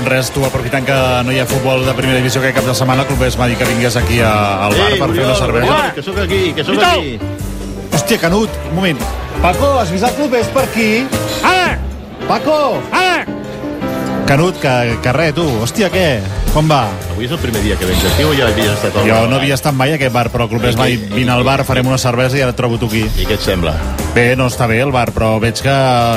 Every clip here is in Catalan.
Doncs res, tu aprofitant que no hi ha futbol de primera divisió aquest cap de setmana, el club es va dir que vingués aquí a, al bar per fer una cervesa. Que sóc aquí, que sóc aquí. Hòstia, Canut, un moment. Paco, has vist el club és per aquí? Ara! Paco! Ara! Canut, que, que res, tu. Hòstia, què? Com va? Avui és el primer dia que vens aquí o ja havies estat al Jo no havia estat mai a aquest bar, però el club es va dir, vine al bar, farem una cervesa i ara et trobo tu aquí. I què et sembla? Bé, no està bé el bar, però veig que,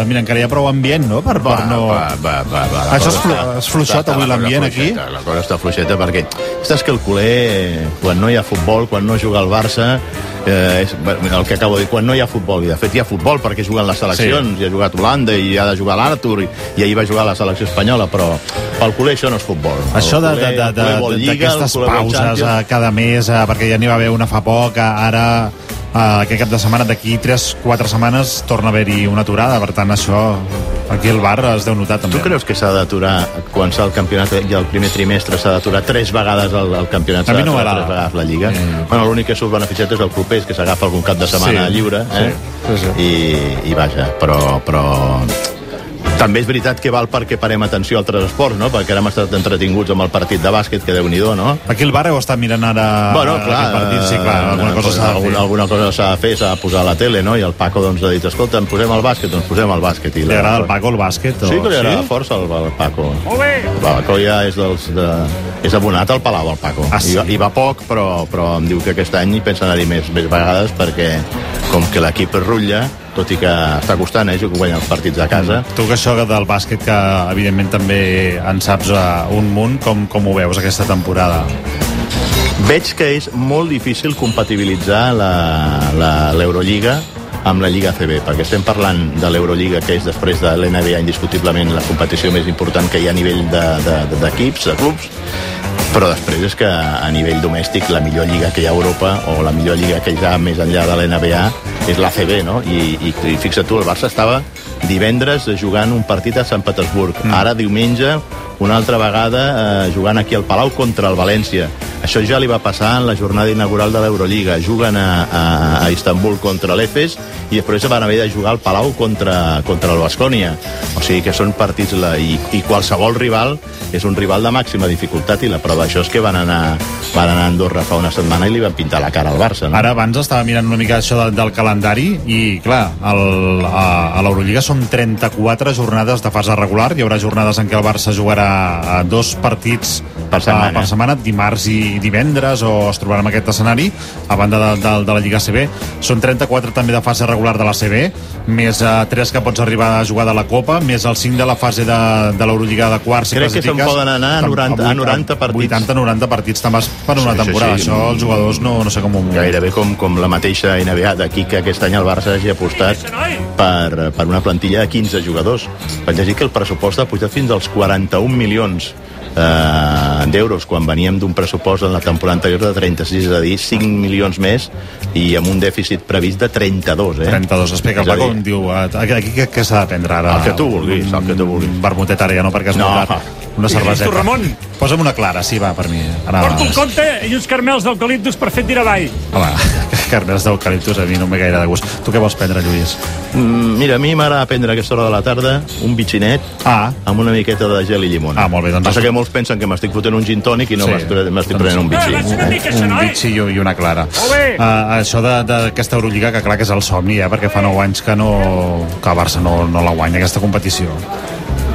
mira, encara hi ha prou ambient, no? Per, per no... va, va, va, va, la Això és flu- està- és està- avui, la l'ambient, aquí? fluixeta, La cosa està fluixeta perquè saps que el culer, quan no hi ha futbol, quan no juga el Barça, eh, és, bueno, el que acabo de dir, quan no hi ha futbol, i de fet hi ha futbol perquè juguen les seleccions, sí. hi ha jugat Holanda i ha de jugar l'Artur, i, i ahir va jugar la selecció espanyola, però pel culer això no és futbol. Això d'aquestes pauses Champions. a cada mes, eh, perquè ja n'hi va haver una fa poc, ara eh, aquest cap de setmana, d'aquí 3-4 setmanes, torna a haver-hi una aturada, per tant, això aquí al bar es deu notar també. Tu creus que s'ha d'aturar quan s'ha el campionat i el primer trimestre s'ha d'aturar tres vegades el, el campionat? A mi s'ha no d'aturar. Tres vegades la Lliga? Eh. Bueno, l'únic que surt beneficiat és el club és que s'agafa algun cap de setmana Sí, lliure, eh? sí, sí, sí. I, I vaja, però, però també és veritat que val perquè parem atenció a altres esports, no? Perquè ara hem estat entretinguts amb el partit de bàsquet, que déu nhi no? Aquí al bar heu estat mirant ara Bueno, clar, aquest partit, sí, clar, alguna cosa s'ha de alguna, fer. alguna cosa s'ha de fer, s'ha de posar a la tele, no? I el Paco doncs, ha dit, escolta, em posem el bàsquet, doncs posem el bàsquet. I Li agrada al Paco el bàsquet? O... Sí, que li agrada força al, al Paco. Molt bé! El Paco ja és, dels, de, és abonat al Palau, el Paco. Ah, sí? I, va, I va poc, però, però em diu que aquest any hi pensa anar-hi més, més vegades perquè com que l'equip rutlla, tot i que està costant, eh, que guanya els partits a casa, Tu que això del bàsquet, que evidentment també en saps uh, un munt, com, com ho veus aquesta temporada? veig que és molt difícil compatibilitzar la- la- l'Eurolliga amb la Lliga CB, perquè estem parlant de l'Eurolliga, que és després de l'NBA indiscutiblement la competició més important que hi ha a nivell d'equips, de, de, d'equips, de clubs, però després és que a nivell domèstic la millor lliga que hi ha a Europa o la millor lliga que hi ha més enllà de l'NBA és l'ACB, no? I, i, i fixa't tu, el Barça estava divendres jugant un partit a Sant Petersburg. Mm. Ara, diumenge, una altra vegada eh, jugant aquí al Palau contra el València. Això ja li va passar en la jornada inaugural de l'Eurolliga. Juguen a, a, a Istanbul contra l'Efes i després van haver de jugar al Palau contra, contra el Bascònia. O sigui que són partits... La, i, I qualsevol rival és un rival de màxima dificultat i la prova d'això és que van anar, van anar a Andorra fa una setmana i li van pintar la cara al Barça. No? Ara abans estava mirant una mica això del, del calendari i, clar, el, a, a l'Eurolliga són 34 jornades de fase regular. Hi haurà jornades en què el Barça jugarà a dos partits Per setmana. a, per setmana, dimarts i divendres, o es trobarà en aquest escenari, a banda de, de, de la Lliga CB. Són 34 també de fase regular de la CB, més eh, 3 que pots arribar a jugar de la Copa, més el 5 de la fase de, de l'Eurolliga de quarts Crec que se'n poden anar a 90 a 90 partits. 80-90 partits te'n vas per una Sí, sí, temporada. sí. Això els jugadors no, no sé com ho... Gairebé com, com la mateixa NBA d'aquí que aquest any el Barça hagi apostat per, per una plantilla de 15 jugadors. Vaig llegir que el pressupost ha pujat fins als 41 milions eh, d'euros quan veníem d'un pressupost en la temporada anterior de 36, és a dir, 5 milions més i amb un dèficit previst de 32, eh? 32. Explica, Paco, dir, diu, eh, aquí, aquí què, s'ha de prendre ara? El que tu vulguis, el que tu vulguis. Vermutet ara ja no, perquè és No. molt. Una cerveseta. tu, Ramon? Posa'm una clara, sí, va, per mi. Ara, Porto un compte i uns carmels d'eucaliptus per fer tirar avall. Home, carmels d'eucaliptus a mi no em ve gaire de gust. Tu què vols prendre, Lluís? Mm, Mira, a mi m'agrada prendre a aquesta hora de la tarda un bitxinet Ah, amb una miqueta de gel i llimona. Ah, molt bé, doncs- Passa que molts pensen que m'estic fotent un gin tònic i no Sí. m'estic Doncs- prenent un bitxí. Eh, una mica, això, un bitxi i, i una clara. Molt bé. Uh, això de- d'aquesta Eurolliga, que clar que és el somni, eh, perquè fa 9 anys que, no, que el Barça no, no la guanya, aquesta competició.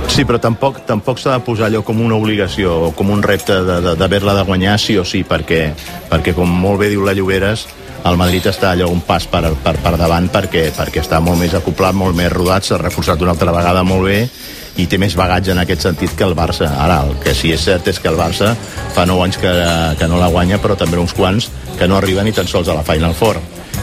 Sí, però tampoc tampoc s'ha de posar allò com una obligació o com un repte de- de- d'haver-la de, de guanyar sí o sí, perquè, perquè com molt bé diu la Lloberes, el Madrid està allò un pas per, per, per davant perquè, perquè està molt més acoplat, molt més rodat, s'ha reforçat una altra vegada molt bé i té més bagatge en aquest sentit que el Barça. Ara, el que sí és cert és que el Barça fa 9 anys que, que no la guanya, però també uns quants que no arriben ni tan sols a la Final Four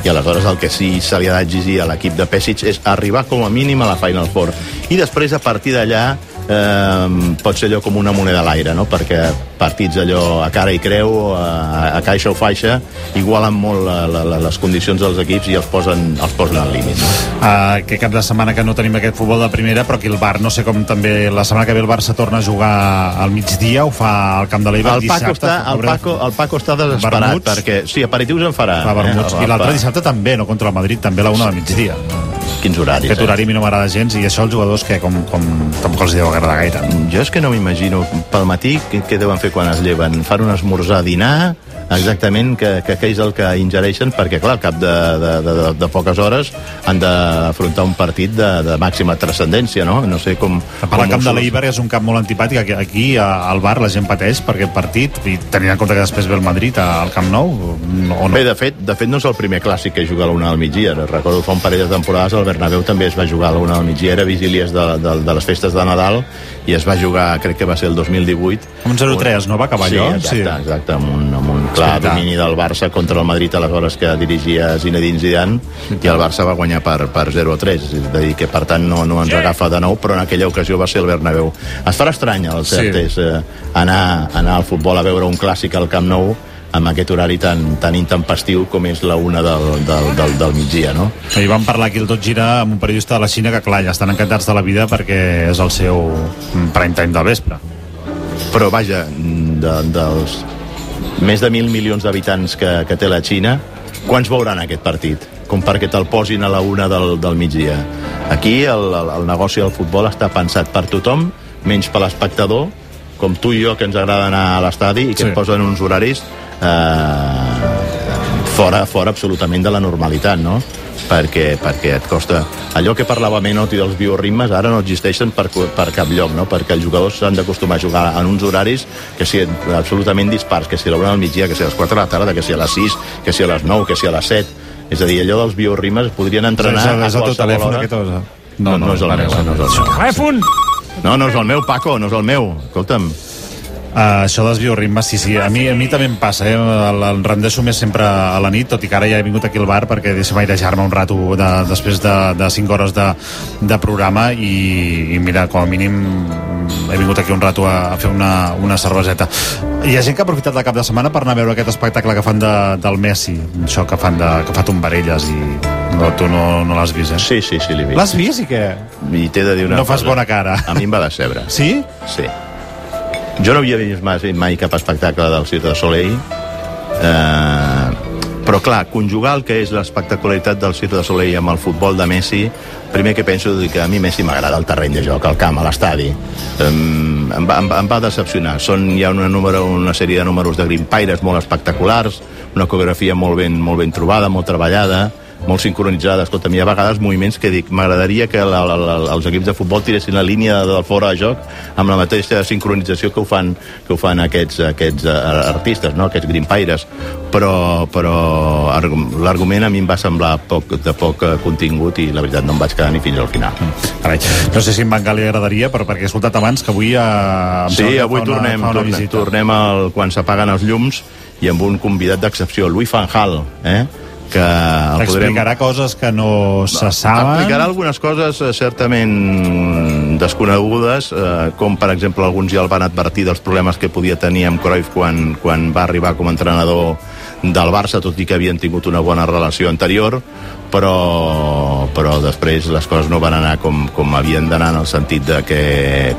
i aleshores el que sí se li ha d'exigir a l'equip de Pesic és arribar com a mínim a la Final Four. I després a partir d'allà eh, pot ser allò com una moneda a l'aire no? perquè partits allò a cara i creu a, a caixa o faixa igualen molt la, la, les condicions dels equips i els posen, els posen al límit no? Uh, que cap de setmana que no tenim aquest futbol de primera, però aquí el Bar, no sé com també la setmana que ve el Barça torna a jugar al migdia, ho fa al Camp de l'Eibar el Paco, està, el, Paco, el Paco està desesperat Vermuts. perquè, sí, aperitius en farà Fa. Eh? I l'altre dissabte també, no contra el Madrid, també a la una del migdia. Quins horaris, Aquest eh? horari a mi no m'agrada gens i això els jugadors que com, com tampoc els deu agradar gaire. Jo és que no m'imagino pel matí què, què deuen fer quan es lleven. Fan un esmorzar, dinar, exactament que, que què és el que ingereixen, perquè, clar, al cap de, de, de, de, poques hores han d'afrontar un partit de, de màxima transcendència, no? No sé com... Per com la camp de l'Eibar és un camp molt antipàtic. Aquí, aquí al bar la gent pateix per aquest partit i tenint en compte que després ve el Madrid al Camp Nou o no? Bé, de fet, de fet no és el primer clàssic que juga a la una del migdia. Recordo fa un parell de temporades el Bernabéu també es va jugar a la una del migdia, era vigílies de, de, de les festes de Nadal i es va jugar, crec que va ser el 2018. Un 0-3, no va acabar sí, allò? Exacte, sí, exacte, amb un, amb un clar veritat. domini del Barça contra el Madrid aleshores que dirigia Zinedine Zidane i el Barça va guanyar per, per 0-3 és a dir, que per tant no, no ens Sí. agafa de nou però en aquella ocasió va ser el Bernabéu es farà estrany, el cert Sí. és eh, anar, anar al futbol a veure un clàssic al Camp Nou amb aquest horari tan, tan intempestiu com és la una del, del, del, del migdia, no? Ahir vam parlar aquí el Tot Gira amb un periodista de la Xina que, clar, ja estan encantats de la vida perquè és el seu prime time del vespre. Però vaja, de, dels més de mil milions d'habitants que, que té la Xina, quants veuran aquest partit? Com perquè te'l posin a la una del, del migdia. Aquí el, el, el negoci del futbol està pensat per tothom, menys per l'espectador, com tu i jo que ens agrada anar a l'estadi i que Sí. et posen uns horaris eh, fora, fora absolutament de la normalitat, no? Perquè, perquè et costa... Allò que parlava Menotti dels bioritmes ara no existeixen per, per cap lloc, no? perquè els jugadors s'han d'acostumar a jugar en uns horaris que siguin absolutament dispars, que si a l'una del migdia, que si a les 4 de la tarda, que si a les 6, que si a les 9, que si a les 7... És a dir, allò dels bioritmes podrien entrenar és a qualsevol telèfon hora. aquest? O... No, no, és el meu, no és el meu. Telèfon! No, no és el meu, Paco, no és el meu. Escolta'm, Uh, això dels bioritmes, sí, sí, a mi, a mi també em passa, eh? el, el rendeixo més sempre a la nit, tot i que ara ja he vingut aquí al bar perquè deixa'm airejar-me un rato de, després de, de 5 hores de, de programa i, i mira, com a mínim he vingut aquí un rato a, a fer una, una cerveseta. Hi ha gent que ha aprofitat la cap de setmana per anar a veure aquest espectacle que fan de, del Messi, això que fan de, que fa tombarelles i no, tu no, no l'has vist, eh? sí, sí, sí, l'he vist. L'has vist i què? I t'he de dir una No fas cosa. bona cara. A mi em va decebre. Sí? Sí. Jo no havia vist mai, mai cap espectacle del Cirque de Soleil, eh, però clar, conjugar el que és l'espectacularitat del Cirque de Soleil amb el futbol de Messi, primer que penso és que a mi Messi m'agrada el terreny de joc, el camp, l'estadi. Um, em, em, em va decepcionar. Són, hi ha una, número, una sèrie de números de grimpaires molt espectaculars, una coreografia molt ben, molt ben trobada, molt treballada, molt sincronitzada. Escolta, hi ha vegades moviments que dic, m'agradaria que la, la, la, els equips de futbol tiressin la línia del fora de joc amb la mateixa sincronització que ho fan, que ho fan aquests, aquests uh, artistes, no? aquests grimpaires. Però, però argu- l'argument a mi em va semblar poc, de poc eh, contingut i la veritat no em vaig quedar ni fins al final. Carai, no sé si en Van Gaal li agradaria, però perquè he escoltat abans que avui... Eh, Sí, avui una, tornem, una tornem, visita. tornem al, quan s'apaguen els llums i amb un convidat d'excepció, Louis Van Gaal, eh? Que el Explicarà coses que no se saben. Explicarà algunes coses eh, certament desconegudes, eh, com per exemple alguns ja el van advertir dels problemes que podia tenir amb Cruyff quan, quan va arribar com a entrenador del Barça, tot i que havien tingut una bona relació anterior, però, però després les coses no van anar com, com havien d'anar en el sentit de que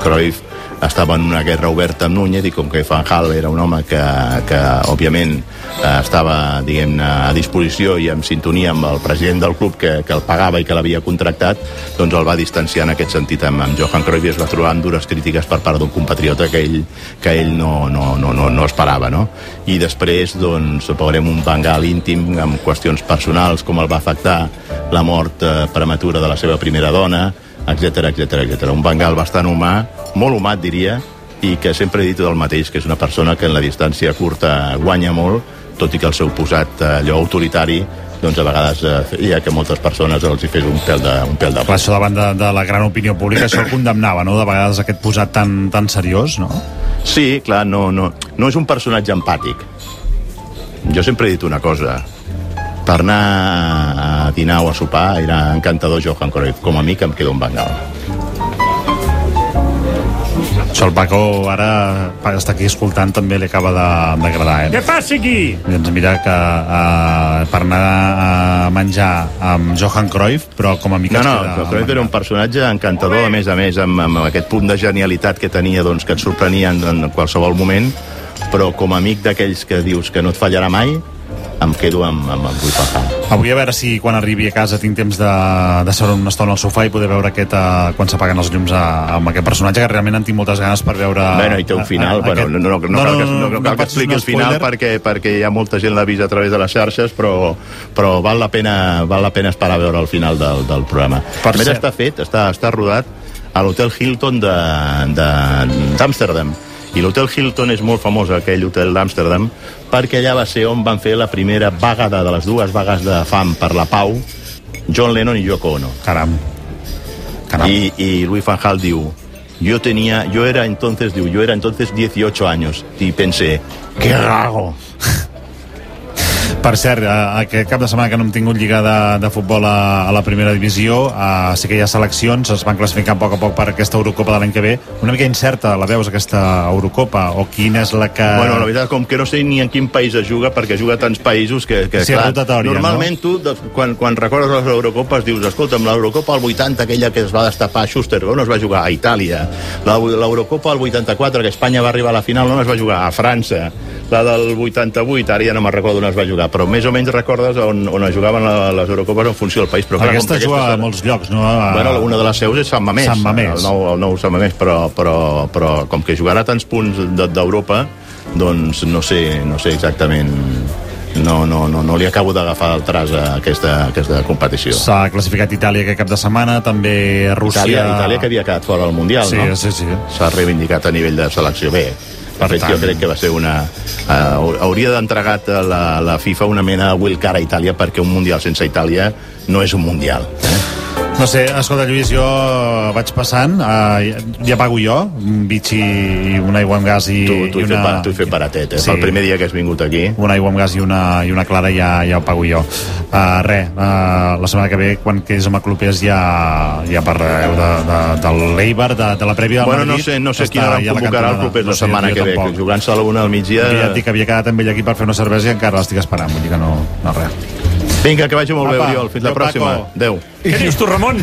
Cruyff estava en una guerra oberta amb Núñez i com que Van Gaal era un home que, que òbviament eh, estava diguem a disposició i en sintonia amb el president del club que, que el pagava i que l'havia contractat doncs el va distanciar en aquest sentit amb, amb Johan Cruyff i es va trobar amb dures crítiques per part d'un compatriota que ell, que ell no, no, no, no, no esperava no? i després doncs veurem un Bengal íntim amb qüestions personals com el va afectar la mort eh, prematura de la seva primera dona etc etc etc. Un Bengal bastant humà, molt humà, diria, i que sempre he dit el mateix, que és una persona que en la distància curta guanya molt, tot i que el seu posat eh, allò autoritari doncs a vegades eh, feia que moltes persones els hi fes un pèl de, un pèl de Clar, això davant de, de la gran opinió pública, això el condemnava, no?, de vegades aquest posat tan, tan seriós, no? Sí, clar, no, no, no és un personatge empàtic. Jo sempre he dit una cosa. Per anar a dinar o a sopar era encantador Johan Cruyff. Com a mi que em quedo un Bengal. Això el Paco ara està aquí escoltant també li acaba de- d'agradar, Què eh? passa aquí? I ens mira que uh, per anar a menjar amb Johan Cruyff, però com a mica No, es no, queda però Cruyff era un personatge encantador, a més a més, amb, amb aquest punt de genialitat que tenia, doncs, que et sorprenia en, en qualsevol moment, però com a amic d'aquells que dius que no et fallarà mai, em quedo amb, amb el Rui Fajal. Avui a veure si quan arribi a casa tinc temps de, de seure una estona al sofà i poder veure aquest, uh, quan s'apaguen els llums a, amb aquest personatge que realment en tinc moltes ganes per veure... Bueno, i té un final, a, bueno, no, no, no, no, cal que, no, no, cal que expliqui el final perquè, perquè hi ha molta gent l'ha vist a través de les xarxes, però, però val, la pena, val la pena esperar a veure el final del, del programa. Per a més, cert. està fet, està, està rodat a l'Hotel Hilton de- de- d'Amsterdam. I l'Hotel Hilton és molt famós, aquell hotel d'Amsterdam, perquè allà va ser on van fer la primera vaga de, les dues vagues de fam per la pau, John Lennon i Yoko Ono. Caram. Caram. Y, y Luis Fanjal diu, yo tenía, yo era entonces, diu, yo era entonces 18 años y pensé, qué raro. Per cert, eh, aquest cap de setmana que no hem tingut lliga de, de futbol a, a la primera divisió, eh, sí que hi ha seleccions, es van classificant a poc a poc per aquesta Eurocopa de l'any que ve. Una mica incerta, la veus, aquesta Eurocopa? O quina és la que... Bueno, la veritat, com que no sé ni en quin país es juga, perquè juga a tants països que, que Sí, rotatòria, normalment tu, de, quan, quan recordes les Eurocopes, dius, escolta'm, l'Eurocopa al 80, aquella que es va destapar a Schuster, on es va jugar? A Itàlia. La- L'Eurocopa al 84, que Espanya va arribar a la final, on es va jugar? A França. La del 88, ara ja no me'n recordo on es va jugar, però més o menys recordes on, on es jugaven les Eurocopes en funció del país. Però, clar, com aquesta que juga a molts llocs, no? A... Bueno, una de les seus és Sant Mamés, Sant Mamés. El, nou, el nou Sant Mamés, però, però, però com que jugarà tants punts de- d'Europa, doncs no sé, no sé exactament no, no, no, no li acabo d'agafar el tras a aquesta, a aquesta competició. S'ha classificat Itàlia aquest cap de setmana, també Rússia... Itàlia, Itàlia que havia quedat fora del Mundial, Sí, no? sí, sí. S'ha reivindicat a nivell de selecció bé. Per fet, tant. jo crec que va ser una... Uh, hauria d'entregat la, la FIFA una mena de will car a Itàlia perquè un Mundial sense Itàlia no és un Mundial. Eh? No sé, escolta, Lluís, jo vaig passant, uh, ja pago jo, un bitxi i un aigua amb gas i, Tu, tu, i una... tu he fet baratet, eh? Sí. El primer dia que has vingut aquí. un aigua amb gas i una, i una clara ja, ja ho pago jo. Uh, res, uh, la setmana que ve, quan quedis amb el Clubers, ja, ja parlareu de, de, del l'Eibar, de, de la prèvia del Bueno, no Madrid. sé, no sé que quina està hora la convocarà el la No sé, setmana que ve, tampoc. que jugant-se a la una al migdia... Ja et dic que havia quedat amb ell aquí per fer una cervesa i encara l'estic esperant, vull dir que no, no res. Vinga, que vagi molt bé, Apa, Oriol. Fins la pròxima. Adéu. Què dius tu, Ramon?